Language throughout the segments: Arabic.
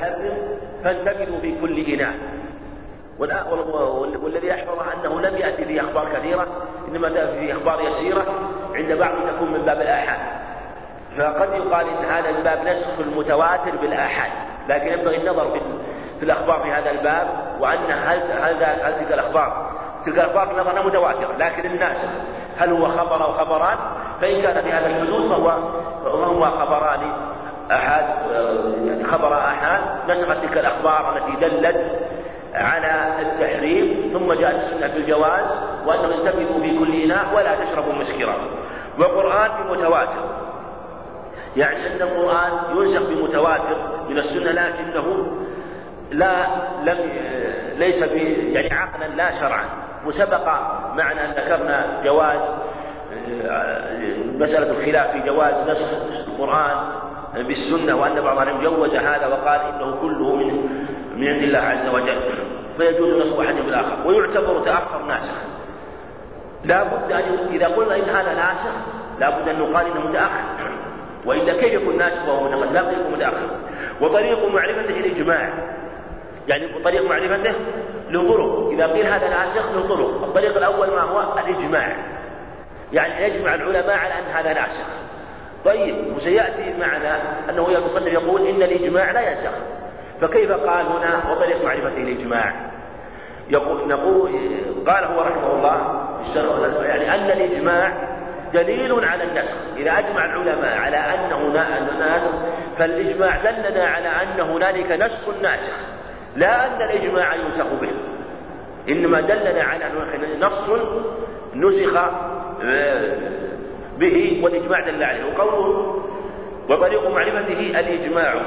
يحرم فانتبذوا في كل إناء والذي يحفظ أنه لم يأتي فيه أخبار كثيرة إنما تأتي أخبار يسيرة عند بعض تكون من باب الآحاد. فقد يقال إن هذا الباب نسخ المتواتر بالآحاد لكن ينبغي النظر في, في الأخبار في هذا الباب وأن هل هل, تلك الأخبار تلك الأخبار نظرنا متواترة لكن الناسخ هل هو خبر أو خبران؟ فإن كان في هذا الحدود فهو فهو خبران أحد يعني خبر أحد نسخت تلك الأخبار التي دلت على التحريم ثم جاءت السنة بالجواز وأنه ينتبهوا في كل إناء ولا تشربوا مسكرا. وقرآن بمتواتر يعني أن القرآن ينسخ بمتواتر من السنة لكنه لا لم ليس يعني عقلا لا شرعا. وسبق معنا أن ذكرنا جواز مسألة الخلاف في جواز نسخ القرآن بالسنة وأن بعض العلماء جوز هذا وقال إنه كله من من عند الله عز وجل. فيجوز نسخ أحد بالآخر ويعتبر تأخر ناسخ. لا بد أن إذا قلنا إن هذا ناسخ لا بد أن نقال إنه متأخر. وإلا كيف يكون ناسخ وهو متقدم لا بد يكون متأخر. وطريق معرفته الإجماع يعني طريق معرفته له طرق إذا قيل هذا ناسخ له طرق الطريق الأول ما هو؟ الإجماع. يعني يجمع العلماء على أن هذا ناسخ. طيب وسيأتي معنا أنه المصنف يقول إن الإجماع لا ينسخ. فكيف قال هنا وطريق معرفته الإجماع؟ يقول نقول قال هو رحمه الله يعني أن الإجماع دليل على النسخ. إذا أجمع العلماء على أنه ناسخ فالإجماع دلنا على أن هنالك نسخ ناسخ. لا أن الإجماع ينسخ به. إنما دلنا على أنه نص نسخ به والإجماع دل عليه. وقوله وطريق معرفته الإجماع.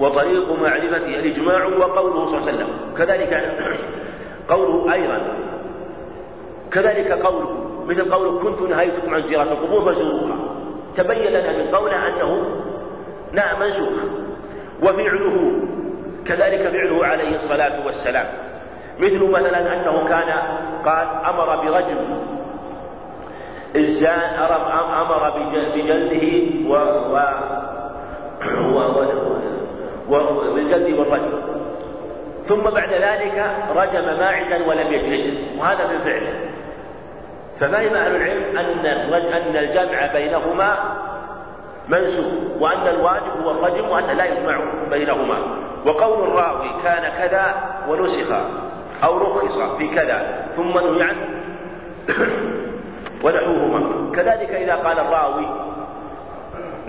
وطريق معرفته الإجماع وقوله صلى الله عليه وسلم. كذلك قوله أيضا. كذلك قوله مثل قوله كنت نهيتكم عن زيارة القبور فزوروها. تبين لنا من قوله أنه نعم منسوخ وفعله. كذلك فعله عليه الصلاة والسلام. مثل مثلا أنه كان قال أمر برجم أمر بجلده و, و, و, و بالجلد والرجم. ثم بعد ذلك رجم ماعزا ولم يجلد. وهذا من فعله. ففهم أهل العلم أن أن الجمع بينهما منسوخ وأن الواجب هو الرجم وأن لا يجمع بينهما. وقول الراوي كان كذا ونسخ أو رخص في كذا ثم نهي عنه. ونحوهما كذلك إذا قال الراوي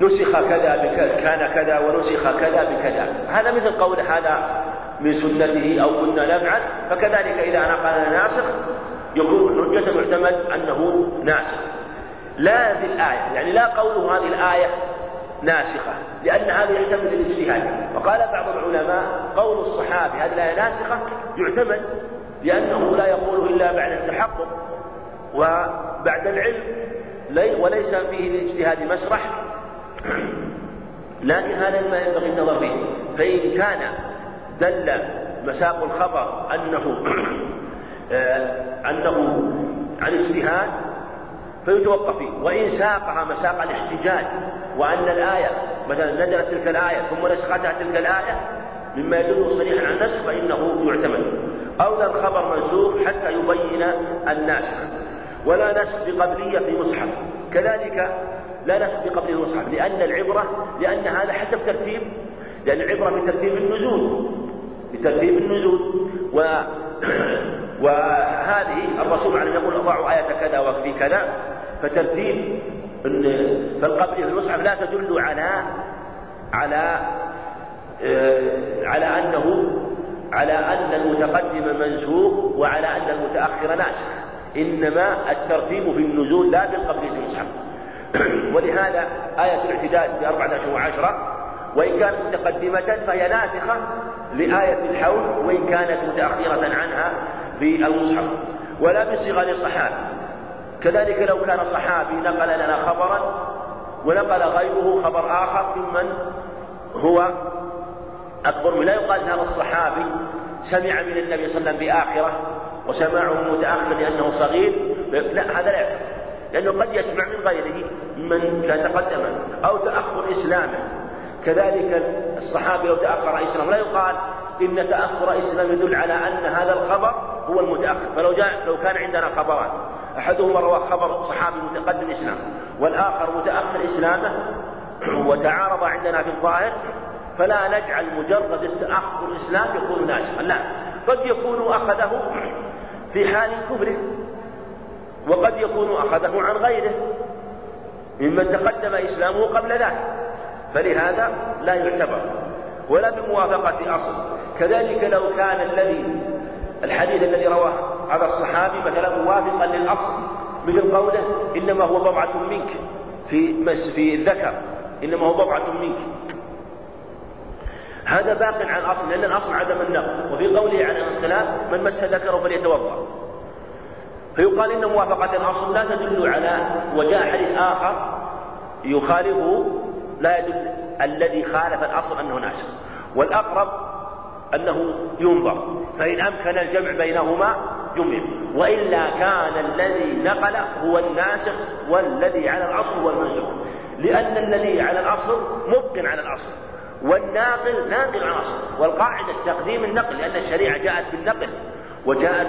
نسخ كذا بكذا كان كذا ونسخ كذا بكذا. هذا مثل قول هذا من سنته أو كنا نفعل. فكذلك إذا نقل ناسخ يكون حجة معتمد أنه ناسخ. لا في الآية يعني لا قوله هذه الآية ناسخة لأن هذا يحتمل الاجتهاد. وقال بعض العلماء قول الصحابي هذه الآية ناسخة يعتمد لأنه لا يقوله إلا بعد التحقق. وبعد العلم وليس فيه الاجتهاد مسرح لكن هذا ما ينبغي النظر فيه. فإن كان دل مساق الخبر أنه آه، أنه عن اجتهاد فيتوقف فيه. وإن ساقها مساق الاحتجاج وأن الآية مثلا نزلت تلك الآية ثم نسختها تلك الآية مما يدل صريحا على النسخ فإنه يعتمد. أو الخبر منسوخ حتى يبين الناسخ. ولا نسخ بقبلية في مصحف. كذلك لا نسخ بقبل المصحف لأن العبرة لأن هذا حسب ترتيب. لأن العبرة بترتيب النزول. بترتيب النزول. و وهذه الرسول عليه يقول أضعوا آية كذا وفي كذا. فترتيب فالقبل في المصحف لا تدل على على آه، على أنه على أن المتقدم منسوخ وعلى أن المتأخر ناسخ. إنما الترتيب في النزول لا بالقبل في المصحف ولهذا آية الاعتداد في أربعة أشهر وعشرة وإن كانت متقدمة فهي ناسخة لآية الحول وإن كانت متأخرة عنها في المصحف. ولا بصغر صحابي كذلك لو كان صحابي نقل لنا خبرا ونقل غيره خبر آخر ممن هو أكبر لا يقال هذا الصحابي سمع من النبي صلى الله عليه وسلم بآخرة. وسماعه متأخر لأنه صغير. لا هذا لا يكفي لأنه قد يسمع من غيره من كان تقدم أو تأخر إسلامه. كذلك الصحابي لو تأخر إسلام لا يقال إن تأخر إسلام يدل على أن هذا الخبر هو المتأخر. فلو جاء لو كان عندنا خبران أحدهما روى خبر صحابي متقدم إسلام والآخر متأخر إسلامه وتعارض عندنا في الظاهر فلا نجعل مجرد التأخر الإسلام يكون ناسخا لا قد يكون أخذه في حال كفره. وقد يكون أخذه عن غيره ممن تقدم إسلامه قبل ذلك. فلهذا لا يعتبر ولا بموافقة أصل. كذلك لو كان الذي الحديث الذي رواه هذا الصحابي مثلا موافقا للأصل مثل قوله إنما هو بضعة منك في في الذكر. إنما هو بضعة منك. هذا باق عن الأصل لأن الأصل عدم النقل وفي قوله عليه السلام من مس ذكره فليتوضأ. فيقال إن موافقة الأصل لا تدل على وجاء حديث آخر يخالفه لا يدل الذي خالف الأصل أنه ناسخ والأقرب أنه ينظر فإن أمكن الجمع بينهما جمع. وإلا كان الذي نقل هو الناسخ والذي على الأصل هو المنسوخ لأن الذي على الأصل مبق على الأصل. والناقل ناقل الأصل والقاعدة تقديم النقل لأن الشريعة جاءت بالنقل وجاءت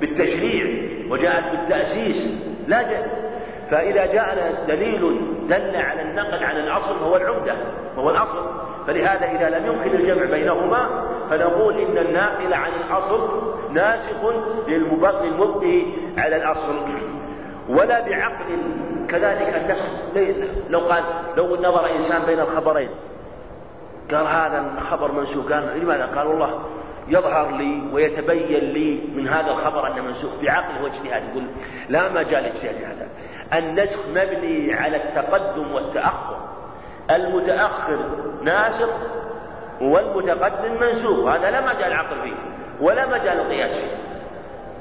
بالتشريع وجاءت بالتأسيس لا جاء. فإذا جاءنا دليل دل على النقل عن الأصل فهو العمدة وهو الأصل. فلهذا إذا لم يمكن الجمع بينهما فنقول إن الناقل عن الأصل ناسخ للمبقي على الأصل. ولا بعقل كذلك النسخ لو قال لو نظر إنسان بين الخبرين قال هذا الخبر منسوخ. قال لماذا؟ قال والله يظهر لي ويتبين لي من هذا الخبر أنه منسوخ. بعقله واجتهاد يقول لا مجال لاجتهاد هذا. النسخ مبني على التقدم والتأخر. المتأخر ناسخ والمتقدم منسوخ. هذا لا مجال العقل فيه ولا مجال القياس فيه.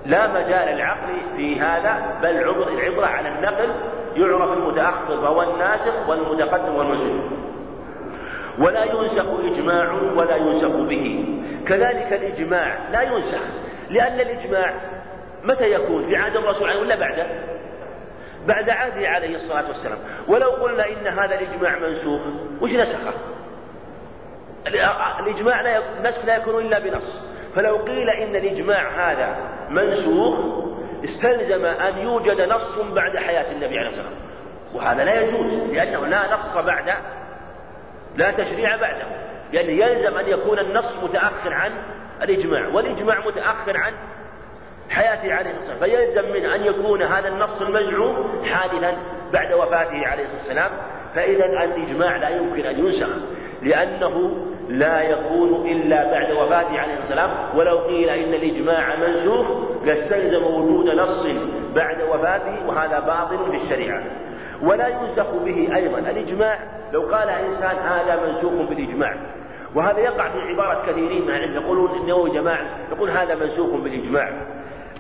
لا مجال العقل في هذا بل عبر العبرة على النقل يعرف المتأخر فهو الناسخ والمتقدم والمنسوخ. ولا ينسخ إجماع ولا ينسخ به. كذلك الإجماع لا ينسخ لأن الإجماع متى يكون؟ في عهد الرسول عليه ولا بعده؟ بعد عهده عليه الصلاة والسلام. ولو قلنا إن هذا الإجماع منسوخ وش نسخه؟ الإجماع لا النسخ لا يكون إلا بنص. فلو قيل إن الإجماع هذا منسوخ استلزم أن يوجد نص بعد حياة النبي عليه الصلاة والسلام. وهذا لا يجوز لأنه لا نص بعد لا تشريع بعده. لأنه يلزم أن يكون النص متأخر عن الإجماع والإجماع متأخر عن حياته عليه الصلاة والسلام. فيلزم منه أن يكون هذا النص المزعوم حادثا بعد وفاته عليه الصلاة والسلام. فإذا الإجماع لا يمكن أن ينسخ لأنه لا يكون إلا بعد وفاته عليه السلام ولو قيل إن الإجماع منسوخ لاستلزم وجود نص بعد وفاته وهذا باطل في الشريعة. ولا ينسخ به أيضا. الإجماع لو قال إنسان هذا منسوخ بالإجماع. وهذا يقع في عبارة كثيرين من العلم. يقولون إنه جماعة يقول هذا منسوخ بالإجماع.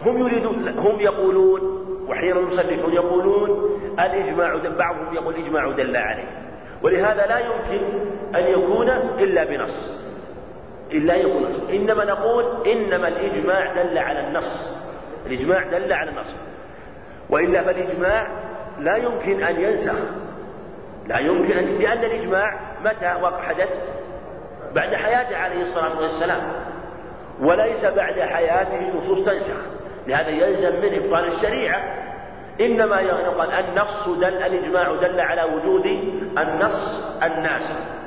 هم يريدون هم يقولون وحين المصنفون يقولون الإجماع بعضهم يقول الإجماع دل عليه. ولهذا لا يمكن أن يكون إلا بنص. إلا يكون نص. إنما نقول إنما الإجماع دل على النص. الإجماع دل على النص. وإلا فالإجماع لا يمكن أن ينسخ. لا يمكن أن لأن الإجماع متى حدث؟ بعد حياته عليه الصلاة والسلام. وليس بعد حياته نصوص تنسخ. لهذا يلزم من إبطال الشريعة. إنما يقال النص دل الإجماع دل على وجود النص الناسخ.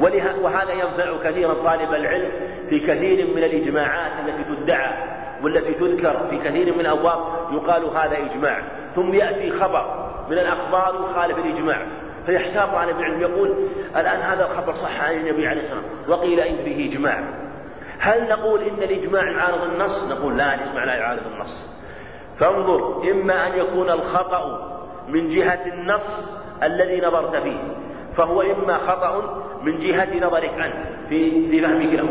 وهذا ينفع كثيرا طالب العلم في كثير من الإجماعات التي تدعى والتي تذكر في كثير من الأبواب يقال هذا إجماع. ثم يأتي خبر من الأخبار يخالف الإجماع. فيحتاط على العلم. يقول الآن هذا الخبر صح عن النبي عليه الصلاة والسلام. وقيل إن فيه إجماع. هل نقول إن الإجماع يعارض النص؟ نقول لا الإجماع لا يعارض النص. فانظر إما أن يكون الخطأ من جهة النص الذي نظرت فيه. فهو إما خطأ من جهة نظرك أنت في في فهمك له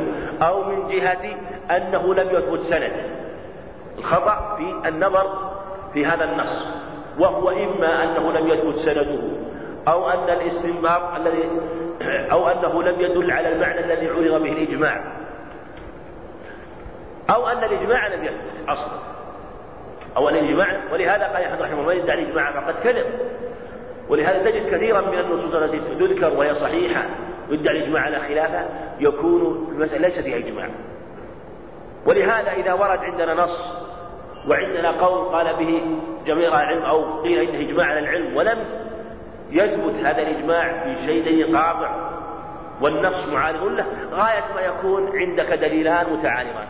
أو من جهة أنه لم يثبت سند. الخطأ في النظر في هذا النص وهو إما أنه لم يثبت سنده أو أن الاستنباط الذي أو أنه لم يدل على المعنى الذي عرض به الإجماع. أو أن الإجماع لم يثبت أصلا. أو الإجماع ولهذا قال أحمد رحمه الله يدعي الإجماع فقد كذب ولهذا تجد كثيرا من النصوص التي تذكر وهي صحيحة ويدعي الإجماع على خلافة يكون المسألة ليس فيها إجماع. ولهذا إذا ورد عندنا نص وعندنا قول قال به جميع العلم أو قيل إنه إجماع على العلم ولم يثبت هذا الإجماع في شيء قاطع والنص معارض له غاية ما يكون عندك دليلان متعارضان.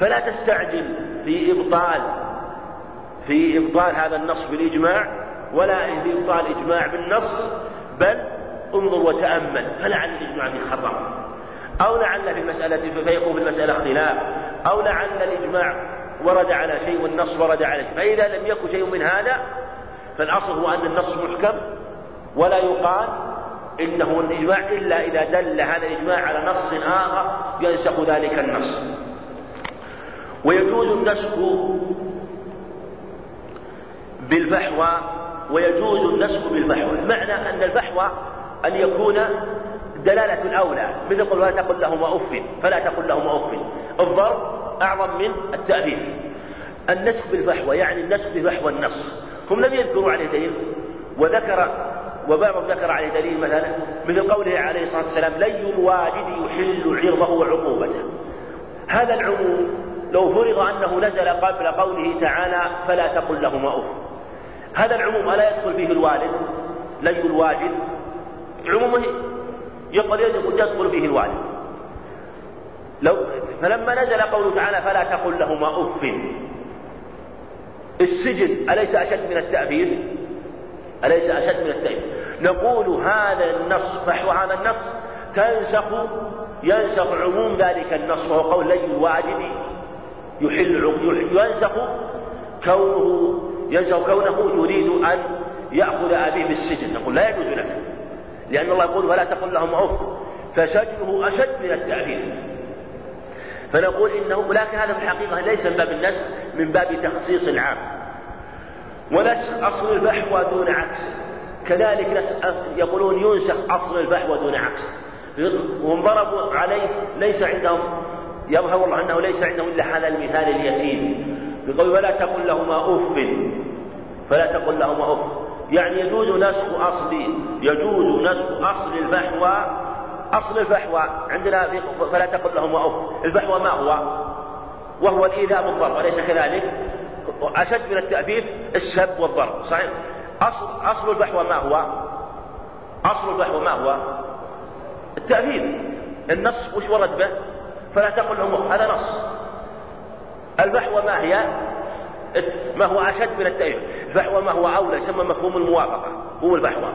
فلا تستعجل في إبطال في إبطال هذا النص بالإجماع ولا في إبطال الإجماع بالنص بل انظر وتأمل فلعل الإجماع في خطأ أو لعل في المسألة فيكون في المسألة خلاف. أو لعل الإجماع ورد على شيء والنص ورد على شيء. فإذا لم يكن شيء من هذا فالأصل هو أن النص محكم ولا يقال إنه الإجماع إلا إذا دل هذا الإجماع على نص آخر ينسخ ذلك النص. ويجوز النسخ بالفحوى ويجوز النسخ بالفحوى معنى أن الفحوى أن يكون دلالة الأولى مثل قل ولا تقل لهما أف فلا تقل لهما أف. الضرب أعظم من التأثير النسخ بالفحوى يعني النسخ بفحوى النص. هم لم يذكروا عليه دليل وذكر وبعضهم ذكر عليه دليل مثلا مثل قوله عليه الصلاة والسلام لي الواجد يحل عرضه وعقوبته. هذا العموم لو فرض أنه نزل قبل قوله تعالى فلا تقل لهما أف. هذا العموم ألا يدخل فيه الوالد؟ لي الواجد. عموم يقول يدخل فيه الوالد. لو فلما نزل قوله تعالى فلا تقل لهما أف. السجن أليس أشد من التأثير؟ أليس أشد من التأثير؟ نقول هذا النص فحو هذا النص. تنسخ ينسخ عموم ذلك النص وهو قول لي الواجب يحل ينسخ كونه ينسخ كونه يريد أن يأخذ أبيه بالسجن. نقول لا يجوز لك لأن الله يقول ولا تقل لهم أف فسجنه أشد من التعبير فنقول إنه لكن هذا في الحقيقة ليس من باب النسخ من باب تخصيص العام. ونسخ أصل الفحوى دون عكس. كذلك يقولون ينسخ أصل الفحوى دون عكس. وهم ضربوا عليه ليس عندهم يظهر الله أنه ليس عندهم إلا هذا المثال اليتيم بقول ولا تقل لهما أف فلا تقل لهما أف يعني يجوز نسخ أصل يجوز نسخ أصل الفحوى أصل الفحوى عندنا فلا تقل لهما أف الفحوى ما هو؟ وهو الإيذاء بالضرب أليس كذلك؟ أشد من التأفيف السب والضرب صحيح؟ أصل أصل الفحوى ما هو؟ أصل الفحوى ما هو؟ التأبيب النص وش ورد به؟ فلا تقل لهم هذا نص الفحوى ما هي؟ ما هو أشد من التأويل الفحوى ما هو أولى يسمى مفهوم الموافقة هو الفحوى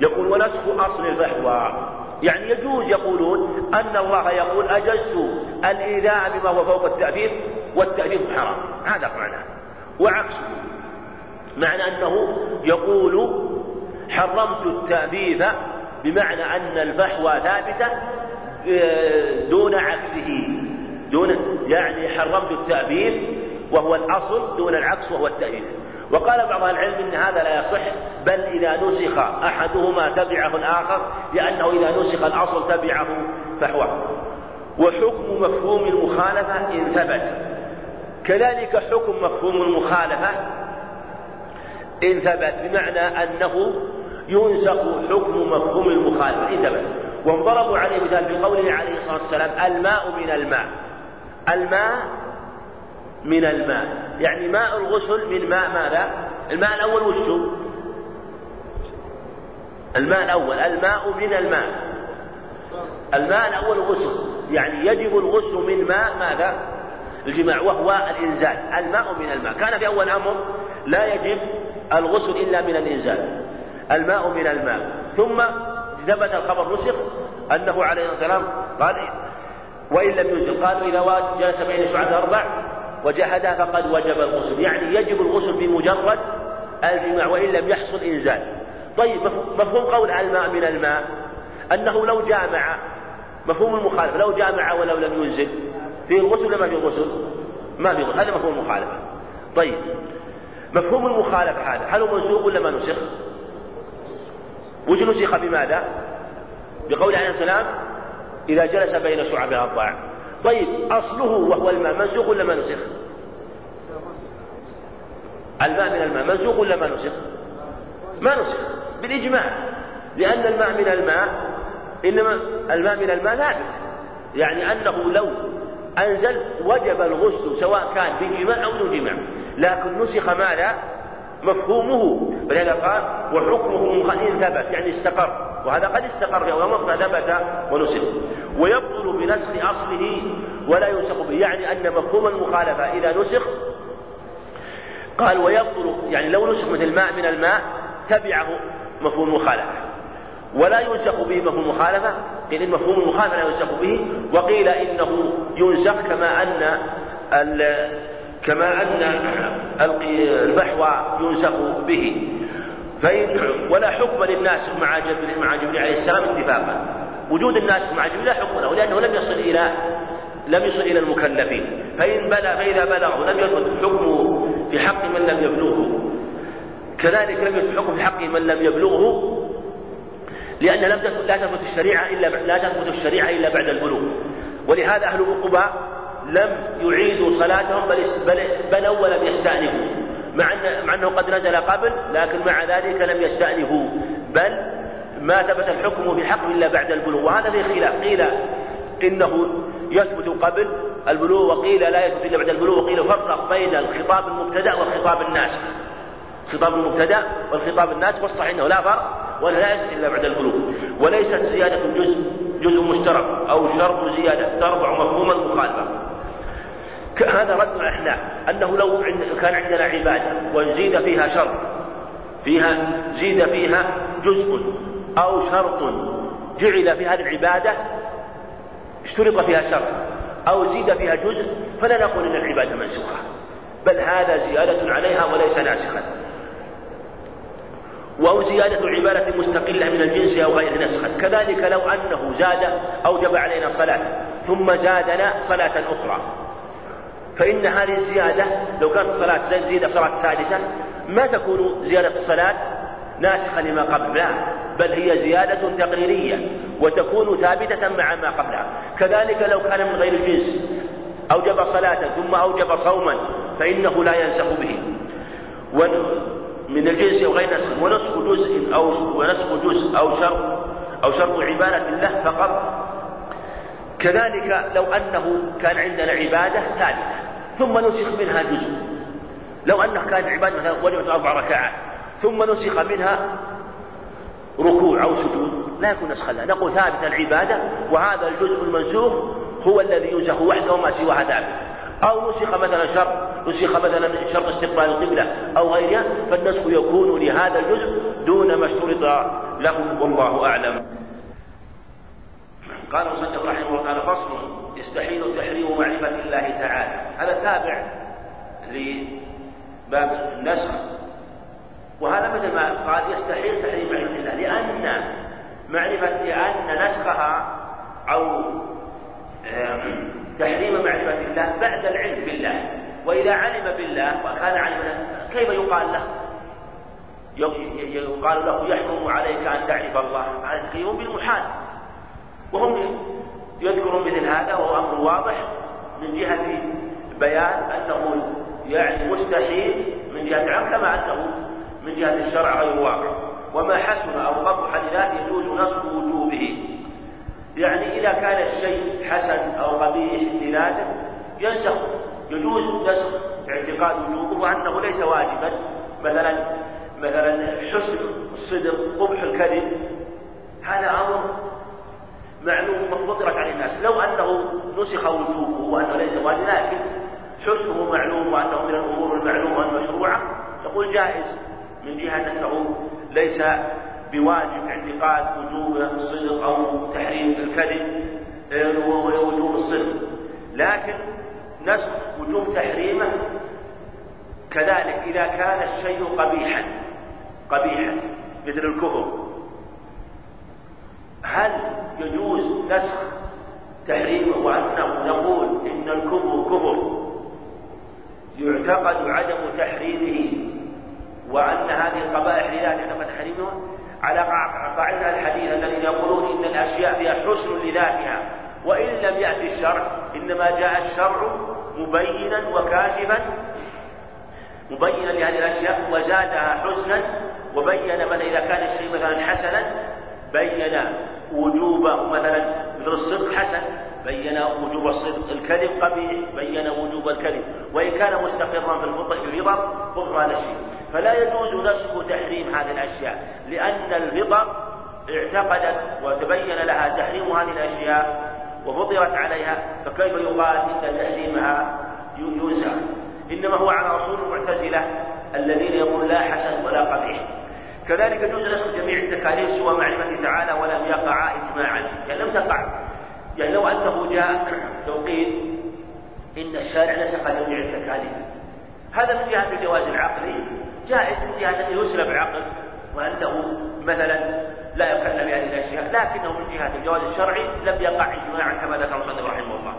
يقول ونسخ أصل الفحوى يعني يجوز يقولون أن الله يقول أجزت الإيذاء بما هو فوق التأثير والتأثير حرام. هذا معناه. وعكسه معنى أنه يقول حرمت التأبيث بمعنى أن الفحوى ثابتة آه، دون عكسه. دون يعني حرمت التأبيد وهو الأصل دون العكس وهو التأبيد وقال بعض العلم إن هذا لا يصح بل إذا نسخ أحدهما تبعه الآخر لأنه إذا نسخ الأصل تبعه فهو وحكم مفهوم المخالفة إن ثبت. كذلك حكم مفهوم المخالفة إن ثبت بمعنى أنه ينسخ حكم مفهوم المخالفة إن ثبت. وهم ضربوا عليه مثال بقوله عليه الصلاة والسلام الماء من الماء. الماء من الماء. يعني ماء الغسل من ماء ماذا؟ الماء الأول وشو الماء الأول. الماء من الماء. الماء الأول غسل. يعني يجب الغسل من ماء ماذا؟ الجماع وهو الإنزال. الماء من الماء. كان في أول أمر لا يجب الغسل إلا من الإنزال. الماء من الماء. ثم ثبت الخبر نسخ أنه عليه الصلاة والسلام قال وإن لم ينزل قالوا إذا جلس بين شعب أربع وجحدها فقد وجب الغسل يعني يجب الغسل بمجرد الجماع وإن لم يحصل إنزال طيب مفهوم قول الماء من الماء أنه لو جامع مفهوم المخالفة لو جامع ولو لم ينزل فيه الغسل ولا ما فيه الغسل؟ ما فيه غسل هذا مفهوم المخالفة طيب مفهوم المخالفة هذا هل هو منسوخ ولا ما نسخ؟ وش نسخ بماذا؟ بقول عليه السلام إذا جلس بين شعب الأضلاع طيب أصله وهو الماء منسوخ ولا ما نسخ؟ الماء من الماء منسوخ ولا ما نسخ؟ ما نسخ بالإجماع. لأن الماء من الماء إنما الماء من الماء ثابت يعني أنه لو أنزل وجب الغسل سواء كان بجماع أو بدون جماع. لكن نسخ ما لا مفهومه. ولهذا قال وحكمه إن ثبت يعني استقر. وهذا قد استقر يوم ثبت ونسخ. ويبطل بنسخ أصله ولا ينسخ به. يعني أن مفهوم المخالفة إذا نسخ قال ويبطل يعني لو نسخ مثل الماء من الماء تبعه مفهوم المخالفة. ولا ينسخ به مفهوم المخالفة قيل إن مفهوم المخالفة لا ينسخ به. وقيل إنه ينسخ كما أن كما أن الفحوى ينسخ به. فإن ولا حكم للناسخ مع جبريل مع جبريل عليه السلام اتفاقا. وجود الناسخ مع جبريل لا حكم له لأنه لم يصل إلى لم يصل إلى المكلفين. فإن بلغ فإذا بلغه لم يثبت حكمه في حق من لم يبلغه. كذلك لم يثبت حكم في حق من لم يبلغه لأن لم لا تثبت الشريعة إلا لا تثبت الشريعة إلا بعد البلوغ. ولهذا أهل القباء لم يعيدوا صلاتهم بل بل بنوا ولم يستأنفوا. مع أن مع أنه قد نزل قبل لكن مع ذلك لم يستأنفوا. بل ما ثبت الحكم في إلا بعد البلوغ وهذا فيه خلاف. قيل إنه يثبت قبل البلوغ وقيل لا يثبت إلا بعد البلوغ وقيل فرق بين الخطاب المبتدأ والخطاب الناسخ خطاب المبتدأ والخطاب الناسخ والصحيح أنه لا فرق ولا لا يثبت إلا بعد البلوغ. وليست زيادة جزء جزء مشترك أو شرط زيادة ترفع مفهوم المخالفة هذا رد الأحناف أنه لو كان عندنا عبادة وزيد فيها شرط فيها زيد فيها جزء أو شرط جعل في هذه العبادة اشترط فيها شرط أو زيد فيها جزء فلا نقول إن العبادة منسوخة بل هذا زيادة عليها وليس ناسخا. أو زيادة عبادة مستقلة من الجنس أو غير نسخا كذلك لو أنه زاد أوجب علينا صلاة ثم زادنا صلاة أخرى. فإن هذه الزيادة لو كانت الصلاة زيادة صلاة سادسة ما تكون زيادة الصلاة ناسخة لما قبل لا بل هي زيادة تقريرية وتكون ثابتة مع ما قبلها. كذلك لو كان من غير الجنس أوجب صلاة ثم أوجب صوما فإنه لا ينسخ به. من الجنس أو غير نسخ ونسخ جزء أو ونسخ جزء أو شرط أو شرط عبادة الله فقط كذلك لو أنه كان عندنا عبادة ثابتة ثم نسخ منها جزء. لو أنه كان عبادة مثلا أربع ركعات ثم نسخ منها ركوع أو سجود لا يكون نسخا لها. نقول ثابت العبادة وهذا الجزء المنسوخ هو الذي ينسخ وحده وما سواها ثابت أو نسخ مثلا شرط نسخ مثلا شرط استقبال القبلة أو غيرها فالنسخ يكون لهذا الجزء دون ما اشترط له والله أعلم. قال المصنف رحمه الله تعالى فصل يستحيل تحريم معرفة الله تعالى. هذا تابع لباب النسخ. وهذا مثل ما قال يستحيل تحريم معرفة الله لأن معرفة لأن نسخها أو تحريم معرفة الله بعد العلم بالله. وإذا علم بالله وكان علما كيف يقال له؟ يقال له يحكم عليك أن تعرف الله. هذا تكليم بالمحال. وهم يذكرون مثل هذا وهو أمر واضح من جهة بيان أنه يعني مستحيل من جهة العلم كما أنه من جهة الشرع غير واقع وما حسن أو قبح لذاته يجوز نصب وجوبه. يعني إذا كان الشيء حسن أو قبيح لذاته ينسخ يجوز نسخ اعتقاد وجوبه وأنه ليس واجبا. مثلا مثلا حسن الصدق قبح الكذب هذا أمر معلوم مفطرت على الناس. لو أنه نسخ وجوبه وأنه ليس واجبا لكن حسنه معلوم وأنه من الأمور المعلومة المشروعة يقول جائز. من جهة أنه ليس بواجب اعتقاد وجوب الصدق أو تحريم الكذب آه، ووجوب الصدق. لكن نسخ وجوب تحريمه كذلك إذا كان الشيء قبيحا قبيحا مثل الكفر. هل يجوز نسخ تحريمه وأنه نقول إن الكفر كفر يعتقد عدم تحريمه وأن هذه القبائح لذلك يعتقد تحريمها على قاعدة الحديث الذين يقولون إن الأشياء فيها حسن لذاتها وإن لم يأتي الشرع إنما جاء الشرع مبينا وكاشفا مبينا لهذه الأشياء وزادها حسنا وبين مثلا إذا كان الشيء مثلا حسنا بين وجوب مثلا مثل الصدق حسن بين وجوب الصدق الكذب قبيح بين وجوب الكذب. وإن كان مستقرا في الفطر في كفر هذا الشيء. فلا يجوز نسخ تحريم هذه الأشياء لأن الفطر اعتقدت وتبين لها تحريم هذه الأشياء وفطرت عليها فكيف يقال إن تحريمها ينسخ؟ إنما هو على أصول المعتزلة الذين يقول لا حسن ولا قبيح. كذلك يجوز نسخ جميع التكاليف سوى معرفة تعالى ولم يقع إجماعا يعني لم تقع. يعني لو أنه جاء لو قيل إن الشارع نسخ جميع التكاليف. هذا من جهة الجواز العقلي جائز من جهة أن يسلب عقل وأنه مثلا لا يكلم بهذه الأشياء لكنه من جهة الجواز الشرعي لم يقع إجماعا كما ذكر مصنف رحمه الله.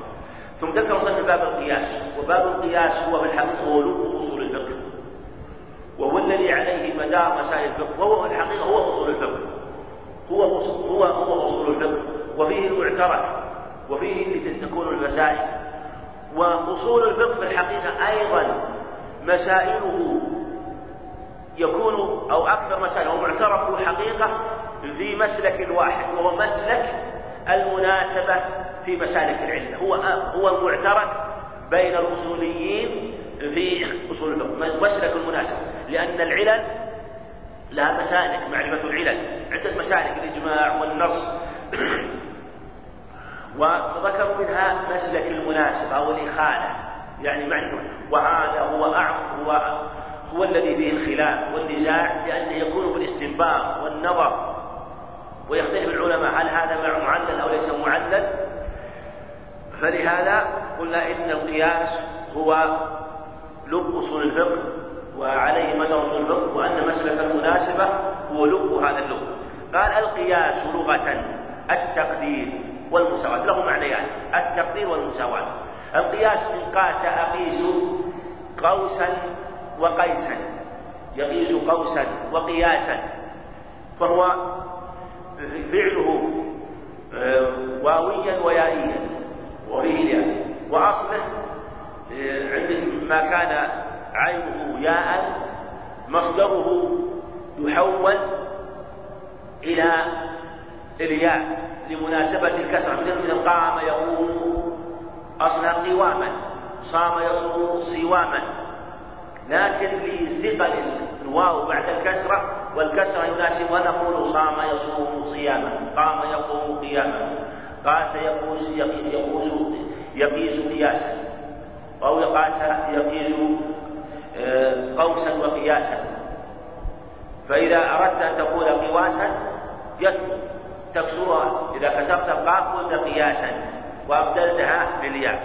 ثم ذكر مصنف باب القياس وباب القياس هو في الحقيقة أصول الفقه. وهو الذي عليه مدار مسائل الفقه وهو الحقيقة هو أصول الفقه. هو هو هو أصول الفقه. وفيه المعترك وفيه تكون المسائل. وأصول الفقه في الحقيقة أيضا مسائله يكون أو أكثر مسائل. معترف حقيقة في مسلك واحد وهو مسلك المناسبة في مسالك العلة. هو هو المعترك بين الأصوليين في أصول الفقه. مسلك المناسبة لأن العلل لها مسالك معرفة العلل. عدة مسالك الإجماع والنص. وذكروا منها مسلك المناسبة أو الإخالة يعني معرفة. وهذا هو أعظم هو هو الذي فيه الخلاف والنزاع لأنه يكون بالاستنباط والنظر. ويختلف العلماء هل هذا معلل أو ليس معلل. فلهذا قلنا إن القياس هو لب أصول الفقه وعليه أصول الفقه وأن مسلك المناسبة هو لب هذا اللب. قال القياس لغة التقدير والمساواة. له معنيان. التقدير والمساواة. القياس إن قاس أقيس قوسا وقيسا. يقيس قوسا وقياسا. فهو فعله آه، واويا ويائيا. وفيه وأصله آه، عند ما كان عينه ياء مصدره يحول إلى الياء لمناسبة الكسرة. مثل من قام يقوم أصلا قواما صام يصوم صواما. لكن لثقل الواو بعد الكسرة والكسرة يناسبها نقول صام يصوم صياما قام يقوم قياما قاس يقوس يقوس يقيس قياسا. أو يقاس يقيس آه، قوسا وقياسا. فإذا أردت أن تقول قواسا يثبت تكسرها. إذا كسرت القاف قلت قياسا. وأبدلتها بالياء.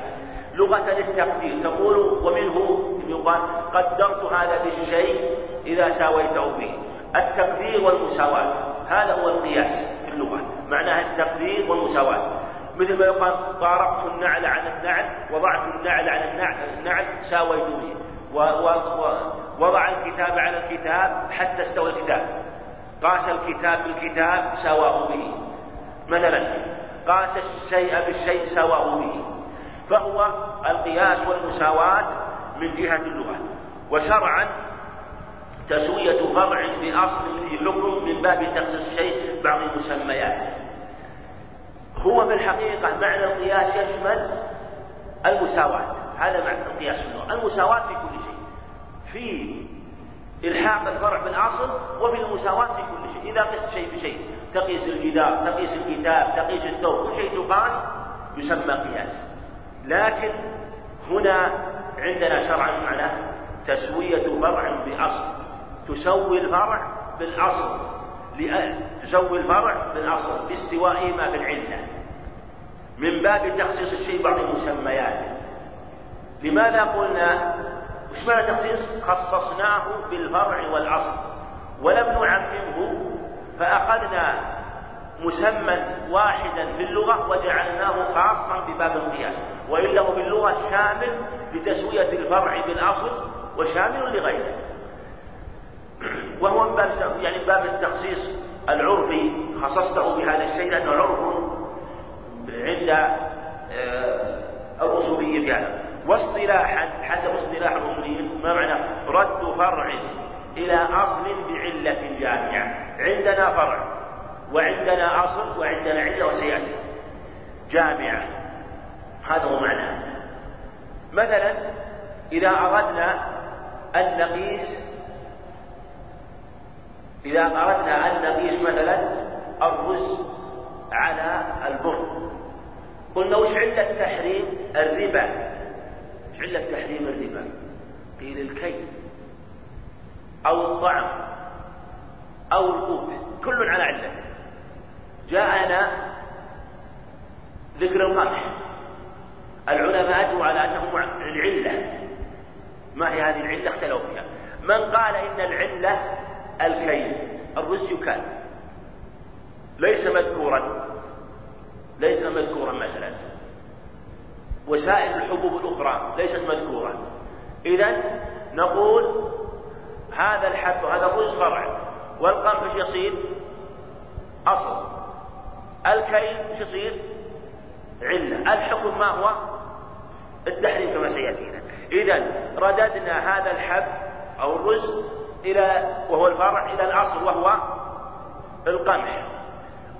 لغة للتقدير. تقول ومنه يقال قدرت هذا بالشيء إذا ساويته به. التقدير والمساواة. هذا هو القياس في اللغة. معناها التقدير والمساواة. مثل ما يقال طارقت النعل على النعل وضعت النعل على النعل, النعل ساويت به ووضع الكتاب على الكتاب حتى استوى الكتاب. قاس الكتاب بالكتاب سواه به مثلا قاس الشيء بالشيء سواه به فهو القياس والمساواة من جهة اللغة. وشرعا تسوية فرع بأصل في حكم من باب تخصيص الشيء بعض المسميات. هو في الحقيقة معنى القياس يشمل المساواة. هذا معنى القياس في المساواة في كل شيء. في إلحاق الفرع بالأصل وفي المساواة في كل شيء. إذا قست شيء بشيء تقيس الجدار تقيس الكتاب تقيس الثوب كل شيء تقاس يسمى قياس. لكن هنا عندنا شرعا معناه تسوية فرع بأصل. تسوي الفرع بالأصل. تسوي الفرع بالأصل باستوائهما بالعلة من باب تخصيص الشيء بعض المسميات. لماذا قلنا؟ وش معنى تخصيص؟ خصصناه بالفرع والأصل. ولم نعممه فأخذنا مسمى واحدا في اللغة وجعلناه خاصا بباب القياس. وإلا هو باللغة شامل لتسوية الفرع بالأصل وشامل لغيره. وهو من باب يعني باب التخصيص العرفي. خصصته بهذا الشيء لأنه عرف عند آه، الأصوليين يعني. واصطلاحا حسب اصطلاح الأصوليين ما معنى رد فرع إلى أصل بعلة جامعة. عندنا فرع وعندنا أصل وعندنا علة وسيأتي. جامعة هذا هو معناه مثلا إذا أردنا أن نقيس إذا أردنا أن نقيس مثلا الرز على البر. قلنا وش علة تحريم الربا؟ وش علة تحريم الربا؟ قيل الكي أو الطعم أو القوت كل على علة. جاءنا ذكر القمح. العلماء أجوا على أنه العلة. ما هي هذه العلة؟ اختلفوا فيها. من قال إن العلة الكي الرز يكال. ليس مذكورا. ليس مذكورا مثلا. وسائل الحبوب الأخرى ليست مذكورة إذا نقول هذا الحب هذا الرز فرع. والقمح يصير؟ أصل. الكيل يصير؟ علة. الحكم ما هو؟ التحريم كما سيأتينا. إذا رددنا هذا الحب أو الرز إلى وهو الفرع إلى الأصل وهو القمح.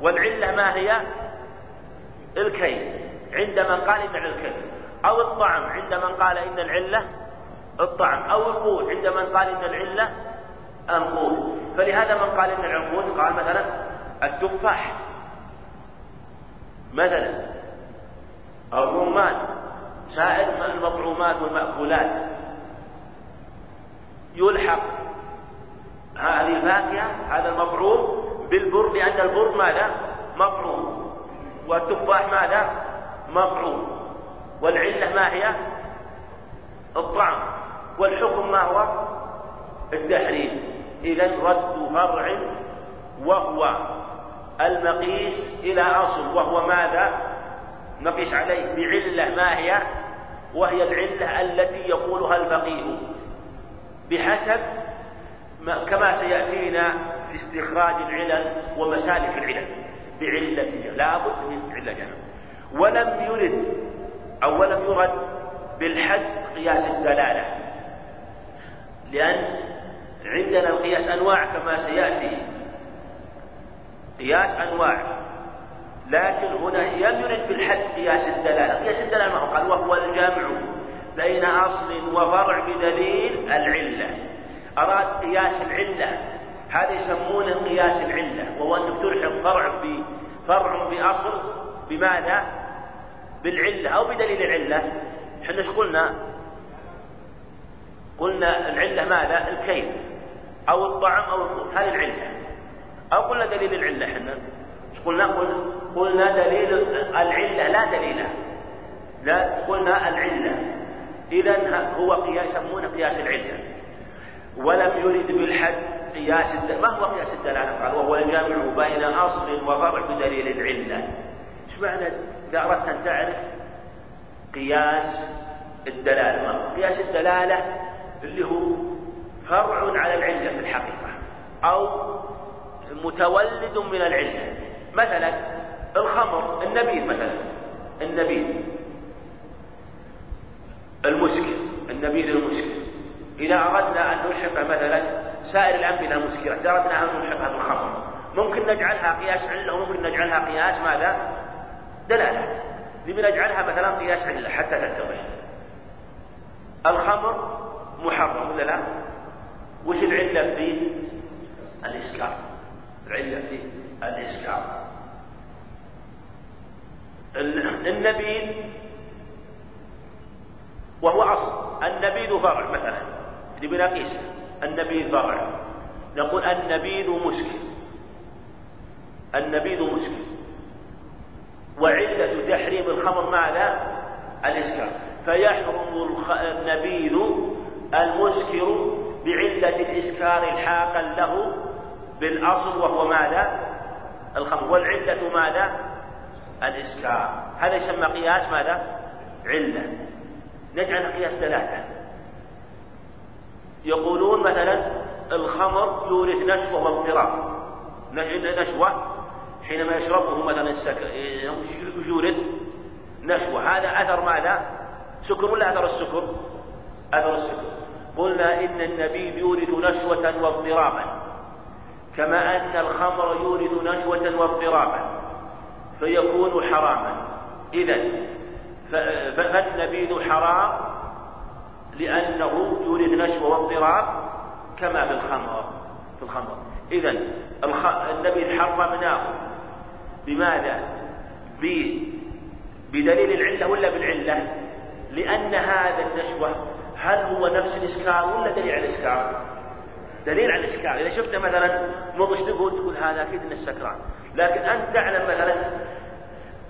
والعلة ما هي؟ الكيل. عند من قال إن الكيل. أو الطعم. عند من قال إن العلة الطعم. أو القوت. عند من قال إن العلة القوت. فلهذا من قال إن العنقود قال مثلا التفاح. مثلا الرمان. سائر المطعومات والمأكولات؟ يلحق هذه الفاكهة هذا المطعوم بالبر لأن البر ماذا؟ مطعوم والتفاح ماذا؟ مطعوم والعلة ما هي؟ الطعم والحكم ما هو؟ التحريم إذا رد فرع وهو المقيس إلى أصل وهو ماذا؟ نقيس عليه بعلة ما هي؟ وهي العلة التي يقولها الفقيه بحسب كما سيأتينا في استخراج العلل ومسالك العلل. بعلة لا بد من علة ولم يرد أو ولم يرد بالحد قياس الدلالة. لأن عندنا القياس أنواع كما سيأتي. قياس أنواع. لكن هنا لم يرد بالحد قياس الدلالة. قياس الدلالة ما هو؟ قال وهو الجمع بين أصل وفرع بدليل العلة. أراد قياس العلة. هذا يسمونه قياس العلة وهو أنك تلحق فرع بفرع بأصل بماذا؟ بالعلة أو بدليل العلة. إحنا إيش قلنا؟ قلنا العلة ماذا؟ الكيف أو الطعم أو القوت هذه العلة. أو قلنا دليل العلة إحنا. قلنا؟ قلنا دليل العلة لا دليله لا قلنا العلة. إذا هو قياس يسمونه قياس العلة. ولم يرد بالحد قياس ما هو قياس الدلالة؟ قال وهو الجامع بين أصل وفرع بدليل العلة. إيش معنى إذا أردت أن تعرف قياس الدلالة؟ ما قياس الدلالة اللي هو فرع على العلة في الحقيقة أو متولد من العلة. مثلا الخمر النبيذ مثلا. النبيذ. المسكر النبيذ المسكر. إذا أردنا أن نلحق مثلا سائر الأنبنة المسكرة إذا أردنا أن نلحقها بالخمر ممكن نجعلها قياس علة وممكن نجعلها قياس ماذا؟ دلالة. نبي نجعلها مثلا قياس علة حتى تتضح الخمر محرم ولا لا؟ وش العلة فيه؟ الإسكار العلة فيه الإسكار النبيذ وهو أصل. النبيذ فرع مثلا. نبي نقيس النبيذ فرع نقول النبيذ مسكر النبيذ مسكر وعلة تحريم الخمر ماذا؟ الإسكار فيحرم النبيذ المسكر بعلة الإسكار الحاقا له بالأصل وهو ماذا؟ الخمر والعلة ماذا؟ الإسكار هذا يسمى قياس ماذا؟ علة نجعل قياس دلالة يقولون مثلا الخمر يورث نشوة واضطراب نشوة حينما يشربه مثلا السكر يورث نشوة. هذا أثر ماذا؟ سكر ولا أثر السكر؟ أثر السكر. قلنا إن النبيذ يورث نشوة واضطرابا كما أن الخمر يورث نشوة واضطرابا فيكون حراما. إذا فالنبيذ حرام؟ لأنه يورث نشوة واضطراب كما في الخمر في الخمر إذا النبيذ حرمناه بماذا؟ بدليل العلة ولا بالعلة؟ لأن هذا النشوة هل هو نفس الإسكار ولا دليل على الإسكار؟ دليل على الإسكار، إذا شفت مثلا مضش تقول تقول هذا أكيد إنه السكران، لكن أنت تعلم مثلا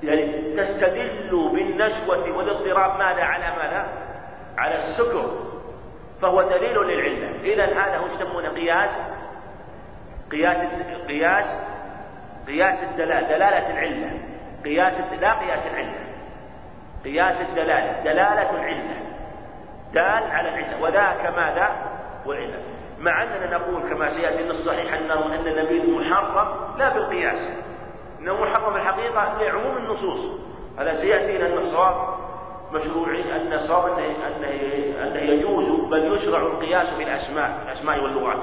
يعني تستدل بالنشوة والاضطراب ماذا على ماذا؟ على السكر فهو دليل للعلة، إذا هذا هو يسمونه قياس قياس قياس قياس الدلالة دلالة العلة. قياس لا قياس العلة. قياس الدلالة دلالة العلة. دال على العلة. وذاك ماذا وعلة مع أننا نقول كما سيأتي من الصحيح أنه أن النبيذ محرم لا بالقياس. إنه محرم الحقيقة لعموم النصوص. هذا سيأتي أن الصواب مشروعي أن الصواب أنه, أنه, أنه يجوز بل يشرع القياس في الأسماء واللغات.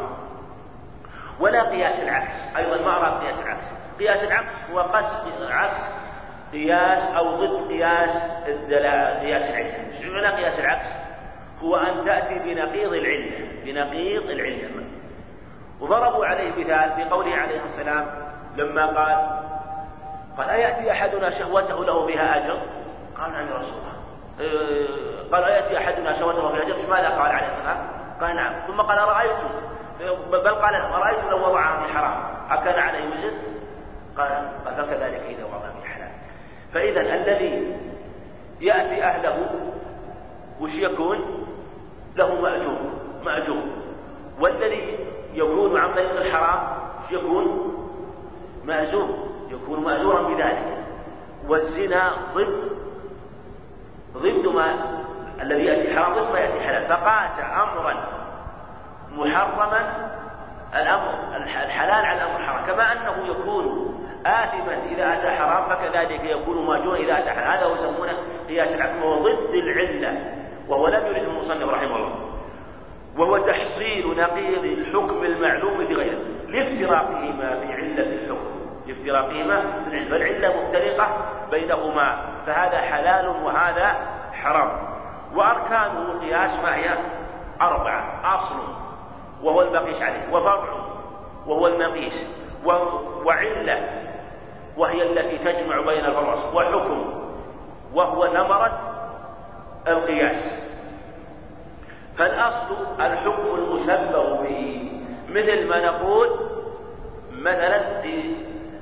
ولا قياس العكس. أيضا ما أراد قياس العكس. قياس العكس هو قص عكس قياس أو ضد قياس الدلالة قياس العلة مش معنى قياس العكس؟ هو أن تأتي بنقيض العلة بنقيض العلة وضربوا عليه مثال في قوله عليه السلام لما قال قال أيأتي أحدنا شهوته له بها أجر؟ قال يا رسول الله قال أيأتي أحدنا شهوته له بها أجر؟ ماذا قال عليه السلام؟ قال نعم ثم قال أرأيتم بل قال أرأيت لو وضعها في حرام أكان عليه وزر؟ قال قال فكذلك إذا وضع في حلال فإذا الذي يأتي أهله وش يكون؟ له مأجور مأجور والذي يكون عن طريق الحرام وش يكون؟ مأجور يكون مأجورا بذلك والزنا ضد ضد ما الذي يأتي حرام ضد ما يأتي حلال. فقاس أمرا محرما الأمر الحلال على الأمر الحرام كما أنه يكون آثما إذا أتى حرام فكذلك يكون ماجورا إذا أتى حلال. هذا هو يسمونه قياس العقل وهو ضد العلة وهو لم يرد المصنف رحمه الله. وهو تحصيل نقيض الحكم المعلوم بغيره لافتراقهما في علة الحكم. لافتراقهما في العلة فالعلة مفترقة بينهما فهذا حلال وهذا حرام. وأركانه القياس ما هي؟ أربعة. أصل وهو المقيس عليه. وفرع وهو المقيس وعلة وهي التي تجمع بين الفرس وحكم وهو ثمرة القياس. فالأصل الحكم المشبه به. مثل ما نقول مثلا في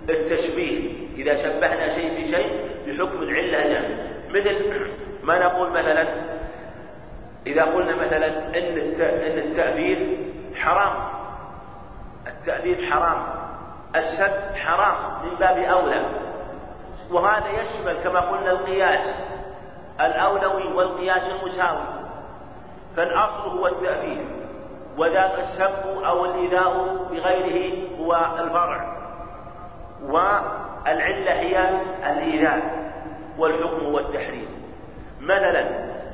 التشبيه. إذا شبهنا شيء بشيء بحكم العلة جمع مثل ما نقول مثلا إذا قلنا مثلا إن التأبيد حرام. التأديب حرام. السب حرام من باب أولى. وهذا يشمل كما قلنا القياس. الأولوي والقياس المساوي. فالأصل هو التأديب وذاك السب أو الإيذاء بغيره هو الفرع. والعلة هي الإيذاء والحكم هو التحريم. مثلا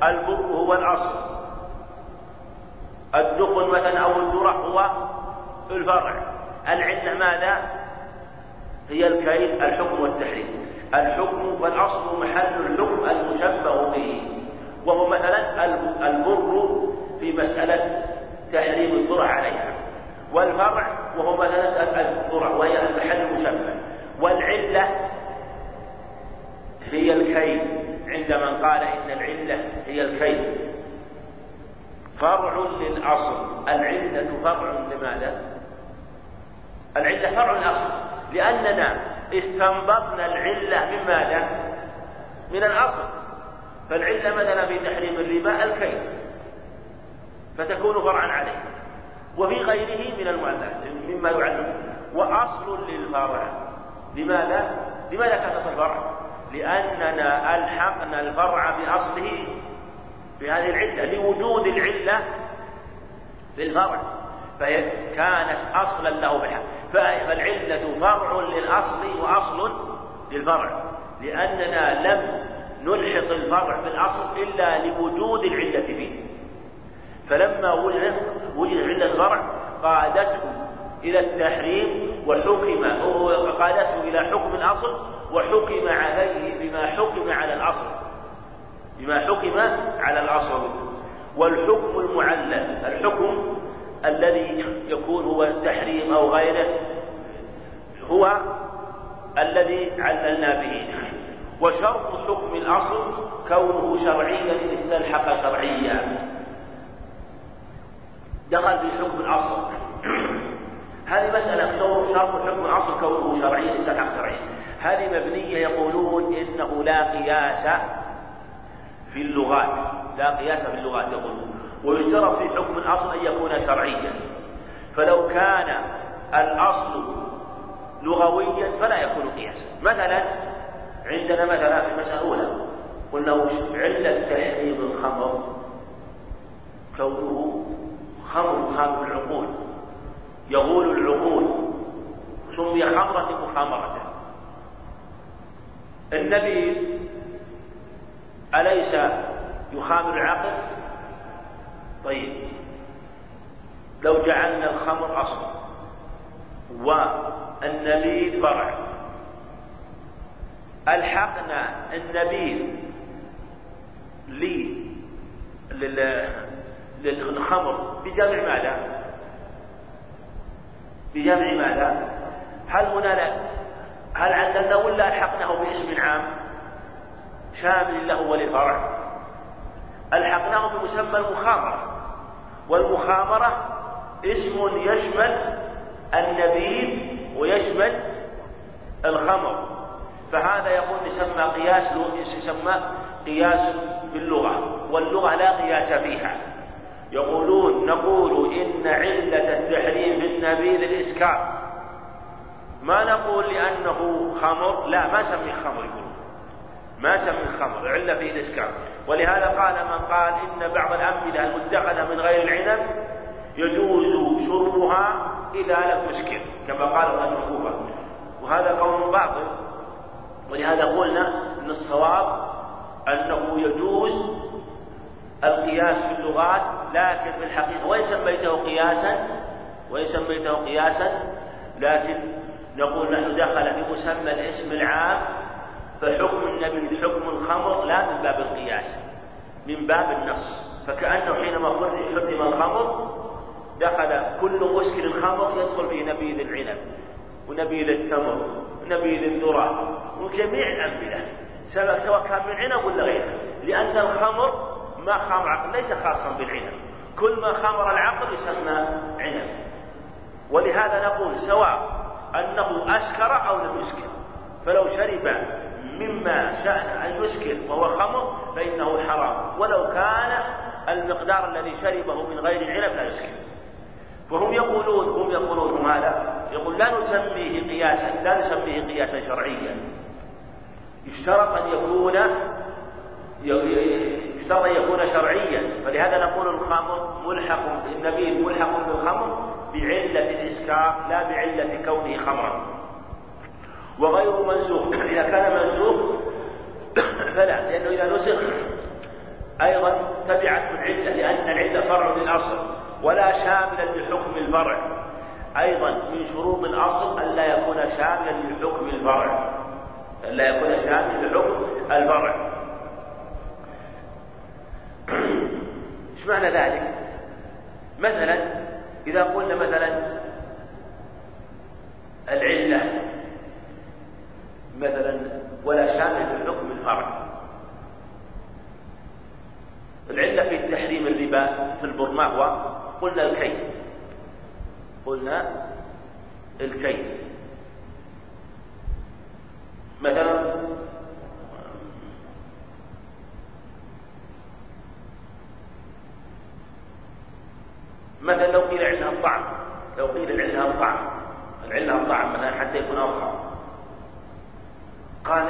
البر هو الأصل. الدخن مثلا أو الذرة هو الفرع. العلة ماذا؟ هي الكيل الحكم والتحريم. الحكم والأصل محل الحكم المشبه به. وهو مثلا البر في مسألة تحريم الذرة عليها. والفرع وهو مثلا الذرة وهي المحل المشبه والعلة هي الكيل. عند من قال إن العلة هي الكيل. فرع للأصل. العلة فرع لماذا؟ العلة فرع الأصل لأننا استنبطنا العلة من ماذا؟ من الأصل. فالعلة مثلا في تحريم الربا الكيل. فتكون فرعا عليه. وفي غيره من المعلات مما يعلم. وأصل للفرع. لماذا؟ لماذا كان أصل الفرع؟ لأننا ألحقنا الفرع بأصله بهذه العلة لوجود العلة في الفرع. فكانت أصلا له بالحق. فالعلة فرع للأصل وأصل للفرع. لأننا لم نلحق الفرع بالأصل إلا لوجود العلة فيه. فلما وجد وجد علة الفرع قادته إلى التحريم وحكم قادته إلى حكم الأصل وحكم عليه بما حكم على الأصل. بما حكم على الأصل. والحكم المعلل الحكم الذي يكون هو التحريم أو غيره هو الذي عللنا به. وشرط حكم الأصل كونه شرعيا استلحق شرعيا. دخل في حكم الأصل هذه مسألة شرط حكم الأصل كونه شرعيا استلحق شرعيا هذه مبنية يقولون إنه لا قياس في اللغات. لا قياس في اللغات يقولون. ويشترط في حكم الأصل أن يكون شرعيا. فلو كان الأصل لغويا فلا يكون قياسا. مثلا عندنا مثلا في المسألة الأولى قلنا علة تحريم الخمر؟ كونه خمر خامر العقول. يغول العقول. سمي خمرة مخامرة النبي أليس يخامر العقل؟ طيب. لو جعلنا الخمر أصل والنبيذ فرع. ألحقنا النبيذ لي للخمر بجمع ماذا؟ بجمع ماذا؟ هل هنا هل عندنا ولا ألحقناه باسم عام شامل له وللفرع؟ ألحقناه بمسمى المخامرة والمخامرة اسم يشمل النبيذ ويشمل الخمر فهذا يقول يسمى قياس يسمى قياس باللغة واللغة لا قياس فيها يقولون نقول إن علة التحريم في النبيذ الإسكار ما نقول لأنه خمر؟ لا ما سمي خمر يقولون. ما سمي الخمر علة فيه الإسكار ولهذا قال من قال إن بعض الأمثلة المتخذة من غير العنب يجوز شربها إذا لم تسكر كما قال أهل الكوفة. وهذا قول باطل. ولهذا قلنا أن الصواب أنه يجوز القياس في اللغات لكن في الحقيقة وإن سميته قياسا وإن سميته قياسا لكن نقول نحن دخل في مسمى الاسم العام فحكم النبي حكم الخمر لا من باب القياس من باب النص. فكأنه حينما حرم الخمر دخل كل مسكر الخمر يدخل في نبيذ العنب ونبيذ التمر ونبيذ الذرة وجميع الأمثلة سواء كان من عنب ولا غيره لأن الخمر ما خامر عقل ليس خاصا بالعنب. كل ما خمر العقل يسمى عنب. ولهذا نقول سواء أنه أسكر أو لم يسكر فلو شرب مما شأن أن يسكر وهو خمر فإنه حرام. ولو كان المقدار الذي شربه من غير العنب لا يسكر. وهم يقولون هم يقولون ماذا؟ يقول لا نسميه قياسا لا نسميه قياسا شرعيا. يشترط أن يكون يشترط أن يكون شرعيا. فلهذا نقول الخمر ملحق النبيذ ملحق بالخمر بعلة الإسكار لا بعلة كونه خمرا. وغير منسوخ. إذا كان منسوخ فلا لأنه إذا نسخ أيضا تبعته العلة لأن العلة فرع للأصل ولا شاملا لحكم الفرع. أيضا من شروط الأصل ألا يكون شاملا لحكم الفرع. ألا يكون شاملا لحكم الفرع. إيش معنى ذلك؟ مثلا إذا قلنا مثلا العلة مثلا ولا شامل لحكم الفرع العلة في تحريم الربا في البر ما هو؟ قلنا الكيل قلنا الكيل مثلا مثلا لو قيل علها الطعم لو قيل علها الطعم العلة الطعم مثلا حتى يكون أوقع قال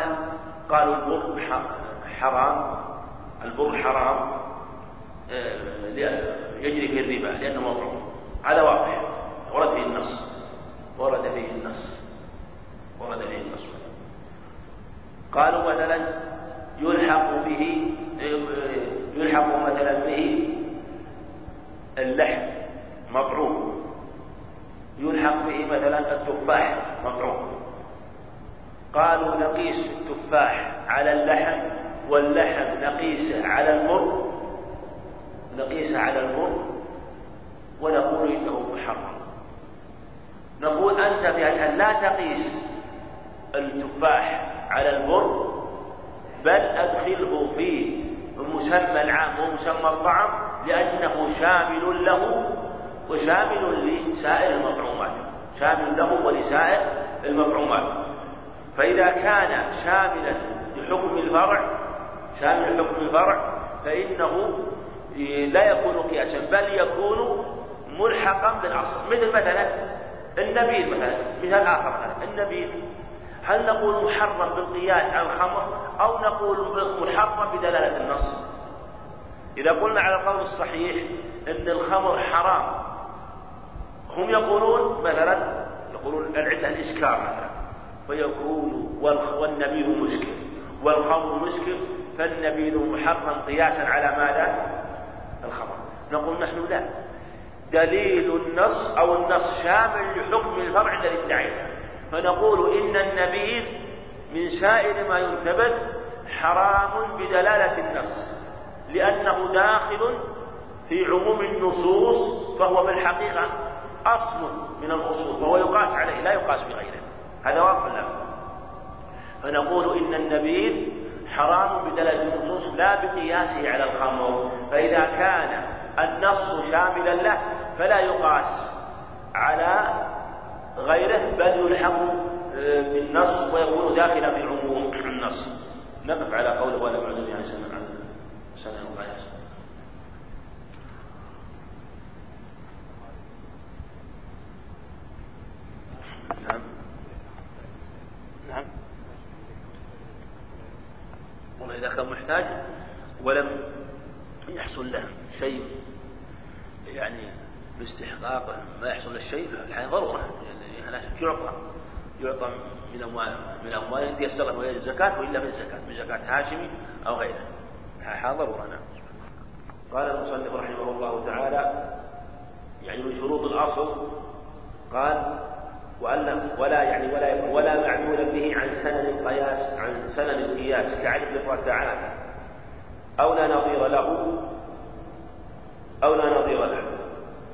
قالوا البر حرام البر حرام آه، يجري فيه الربا لأنه موضوع هذا واضح ورد فيه النص ورد فيه النص ورد فيه النص قالوا مثلا يلحق به يلحق مثلا به اللحم مطعوم يلحق به مثلا التفاح مطعوم قالوا نقيس التفاح على اللحم واللحم نقيسه على المر نقيسه على المر ونقول إنه محرم نقول أنت في أن لا تقيس التفاح على المر بل أدخله في المسمى العام ومسمى الطعام لأنه شامل له وشامل لسائر المطعومات شامل له ولسائر المطعومات فإذا كان شاملا لحكم الفرع شامل لحكم الفرع فإنه لا يكون قياسا بل يكون ملحقا بالأصل مثل مثلا النبيذ مثلا مثال آخر مثلا النبيذ. هل نقول محرم بالقياس على الخمر أو نقول محرم بدلالة النص؟ إذا قلنا على القول الصحيح أن الخمر حرام هم يقولون مثلا يقولون العلة الإسكار مثلا. فيكون والنبيذ مسكر والخمر مسكر فالنبيذ محرم قياسا على ماذا؟ الخمر. نقول نحن لا. دليل النص أو النص شامل لحكم الفرع الذي ادعيته فنقول إن النبيذ من سائر ما ينتبذ حرام بدلالة النص لأنه داخل في عموم النصوص فهو في الحقيقة أصل من الأصول فهو يقاس عليه لا يقاس بغيره. هذا واضح لا. فنقول إن النبيذ حرام بدلالة النصوص لا بقياسه على الخمر فإذا كان النص شاملا له فلا يقاس على غيره بل يلحق آه، بالنص ويكون داخلا في عموم النص. نقف على قوله ولا معلوم عن سنة عن وقياس نعم نعم. والله إذا كان محتاج ولم يحصل له شيء يعني باستحقاق ما يحصل له شيء فالحين ضرورة يعني يعطى يعطى من أموال من أموال يستغرق وهي الزكاة وإلا من الزكاة من زكاة هاشمي أو غيره. هذا ضرورة نعم. قال المصنف رحمه الله تعالى يعني من شروط الأصل قال وأن ولا يعني ولا ولا معدولا به عن سنن القياس عن سنن القياس كعدد الركعات أو لا نظير له أو لا نظير له.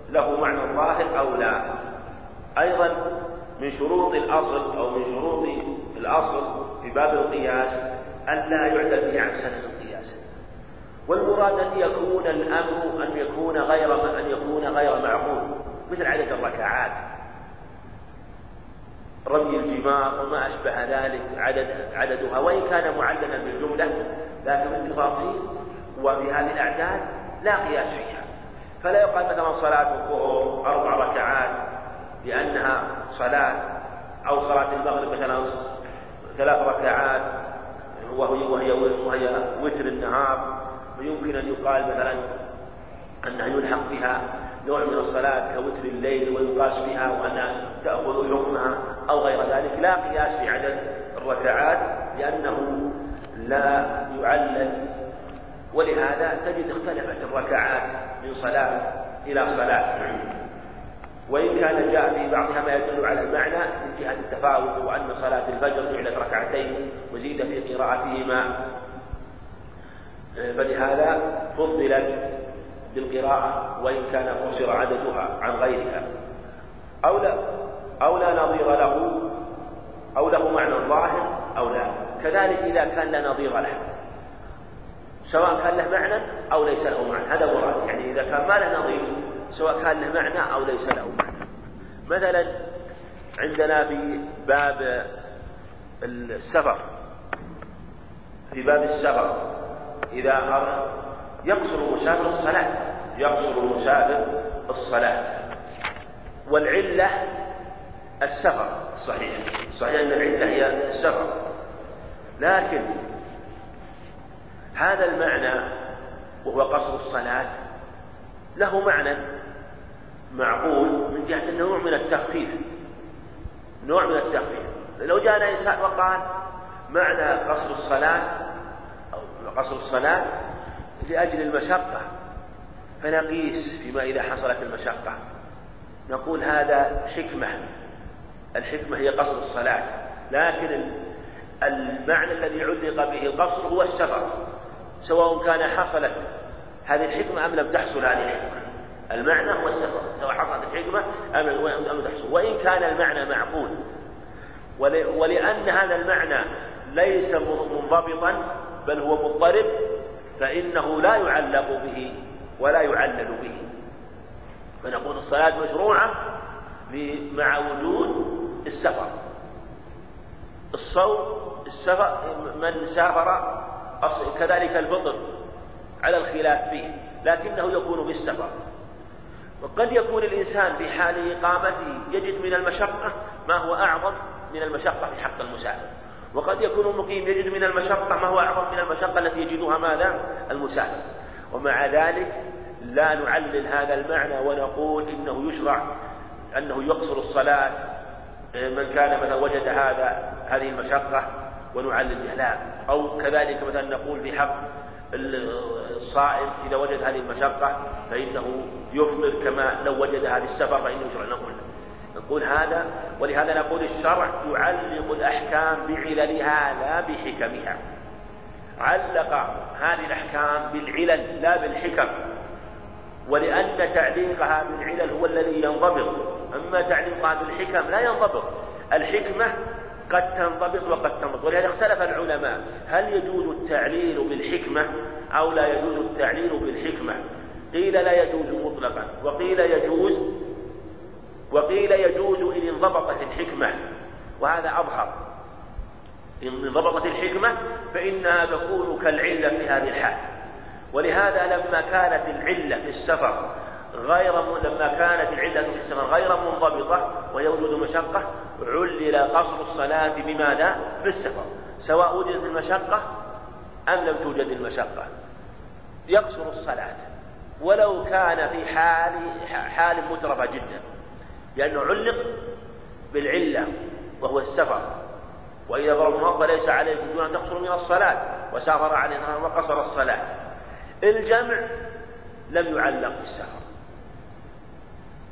له معنى ظاهر أو لا أيضا من شروط الأصل أو من شروط الأصل في باب القياس أن لا يعدل به عن سنن القياس. والمراد أن يكون الأمر أن يكون غير أن يكون غير معقول مثل عدد الركعات. رمي الجمار وما أشبه ذلك عدد عددها وإن كان معلنا بالجملة لكن التفاصيل وفي هذه الأعداد لا قياس فيها. فلا يقال مثلا صلاة الظهر أربع ركعات لأنها صلاة أو صلاة المغرب مثلا ثلاث ركعات وهي وهي وهي وتر النهار. ويمكن أن يقال مثلا أنها يلحق بها نوع من الصلاة كوتر الليل ويقاس بها وأنها تأخذ حكمها أو غير ذلك. لا قياس في عدد الركعات لأنه لا يعلل. ولهذا تجد اختلفت الركعات من صلاة إلى صلاة. وإن كان جاء في بعضها ما يدل على المعنى من جهة التفاوت وأن صلاة الفجر جعلت ركعتين وزيد في قراءتهما. فلهذا فضلت بالقراءة وإن كان قصر عددها عن غيرها. أو لا أو لا نظير له أو له معنى ظاهر أو لا. كذلك إذا كان لا نظير له سواء كان له معنى أو ليس له معنى. هذا مراد يعني إذا كان ما له نظير سواء كان له معنى أو ليس له معنى. مثلا عندنا في باب السفر في باب السفر إذا يقصر المسافر الصلاة. يقصر المسافر الصلاة. والعلة السفر. صحيح. صحيح أن العلة هي السفر. لكن هذا المعنى وهو قصر الصلاة له معنى معقول من جهة أنه نوع من التخفيف. نوع من التخفيف. لو جاءنا إنسان وقال معنى قصر الصلاة أو قصر الصلاة لأجل المشقة. فنقيس فيما إذا حصلت المشقة. نقول هذا حكمة. الحكمة هي قصر الصلاة. لكن المعنى الذي علق به القصر هو السفر. سواء كان حصلت هذه الحكمة أم لم تحصل هذه الحكمة. المعنى هو السفر. سواء حصلت الحكمة أم لم تحصل. وإن كان المعنى معقول. ولأن هذا المعنى ليس منضبطا بل هو مضطرب فإنه لا يعلق به ولا يعلل به. فنقول الصلاة مشروعة مع وجود السفر. الصوم السفر من سافر كذلك الفطر على الخلاف فيه لكنه يكون بالسفر. وقد يكون الإنسان في حال إقامته يجد من المشقة ما هو أعظم من المشقة في حق المسافر. وقد يكون المقيم يجد من المشقة ما هو أعظم من المشقة التي يجدها ماذا؟ المسافر ومع ذلك لا نعلل هذا المعنى ونقول إنه يشرع أنه يقصر الصلاة من كان مثلا وجد هذا هذه المشقة ونعلل لا. أو كذلك مثلا نقول في حق الصائم إذا وجد هذه المشقة فإنه يفطر كما لو وجد هذه السفر فإنه يشرع. نقول نقول هذا ولهذا نقول الشرع يعلق الأحكام بعللها لا بحكمها. علق هذه الأحكام بالعلل لا بالحكم. ولأن تعليقها بالعلل هو الذي ينضبط. أما تعليقها بالحكم لا ينضبط. الحكمة قد تنضبط وقد تنضبط. ولهذا اختلف العلماء. هل يجوز التعليل بالحكمة أو لا يجوز التعليل بالحكمة؟ قيل لا يجوز مطلقا. وقيل يجوز وقيل يجوز إن انضبطت الحكمة وهذا أظهر. إن انضبطت الحكمة فإنها تكون كالعلة في هذه الحال. ولهذا لما كانت العلة في السفر غير لما كانت العلة في السفر غير منضبطة ويوجد مشقة علل قصر الصلاة بماذا؟ بالسفر سواء وجدت المشقة أم لم توجد المشقة. يقصر الصلاة. ولو كان في حال حال مترفة جدا. لأنه علق بالعلة وهو السفر. وإذا ضرب المرضى ليس عليه دون أن تقصر من الصلاة وسافر عليه وقصر الصلاة. الجمع لم يعلق بالسفر.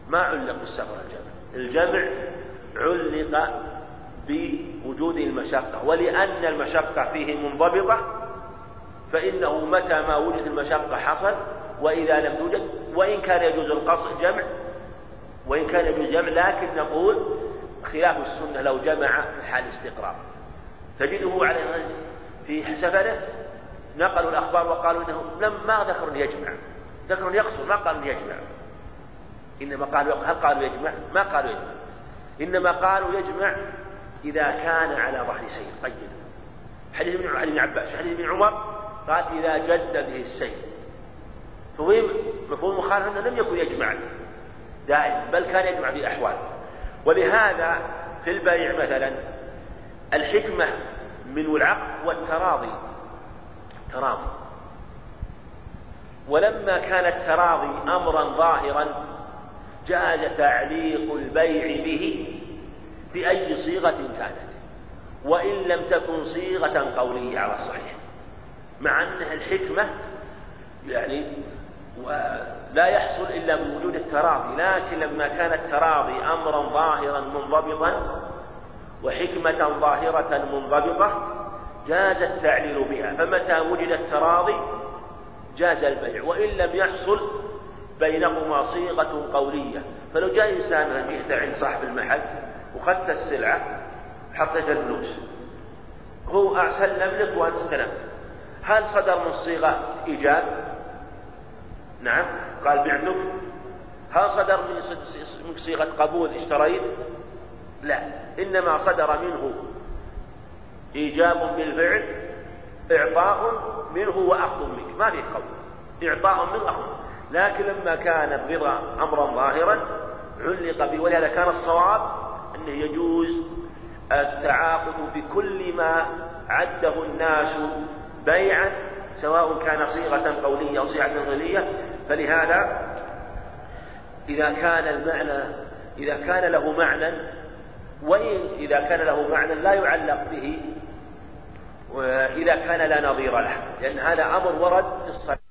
ما علق بالسفر الجمع. الجمع علق بوجود المشقة. ولأن المشقة فيه منضبطة فإنه متى ما وجد المشقة حصل وإذا لم توجد وإن كان يجوز القصر جمع وإن كان يجوز لكن نقول خلاف السنة لو جمع في حال استقرار تجده على في سفره نقلوا الأخبار وقالوا إنه لم ما ذكروا يجمع ذكروا يقصر ما قالوا يجمع. إنما قالوا هل قالوا يجمع؟ ما قالوا يجمع. إنما قالوا يجمع إذا كان على ظهر سير قيد حديث ابن بن عباس حديث ابن عمر قال إذا جد به السير فهم مفهوم المخالفة أنه لم يكن يجمع. دائما بل كان يجمع في أحوال ولهذا في البيع مثلا الحكمة من العقد والتراضي. تراضي. ولما كان التراضي أمرا ظاهرا جاز تعليق البيع به بأي صيغة كانت. وإن لم تكن صيغة قولية على الصحيح. مع أنها الحكمة يعني لا يحصل إلا بوجود التراضي لكن لما كان التراضي أمرا ظاهرا منضبطا وحكمة ظاهرة منضبطة جاز التعليل بها. فمتى وجد التراضي؟ جاز البيع وإن لم يحصل بينهما صيغة قولية. فلو جاء إنسان جئت عند صاحب المحل وخذت السلعة حطيت الفلوس هو سلم لك وأنت استلمت. هل صدر من صيغة إيجاب؟ نعم. قال بعتك هل صدر من صيغة قبول اشتريت؟ لا. إنما صدر منه إيجاب بالفعل إعطاء منه وأخذ منك. ما في قول إعطاء منه أخذ لكن لما كان الرضا أمرا ظاهرا علق به. ولهذا كان الصواب أنه يجوز التعاقد بكل ما عده الناس بيعا سواء كان صيغة قولية أو صيغة فعلية فلهذا إذا كان المعنى إذا كان له معنى وإن إذا كان له معنى لا يعلق به وإذا كان لا نظير له لأن هذا أمر ورد في الصلاة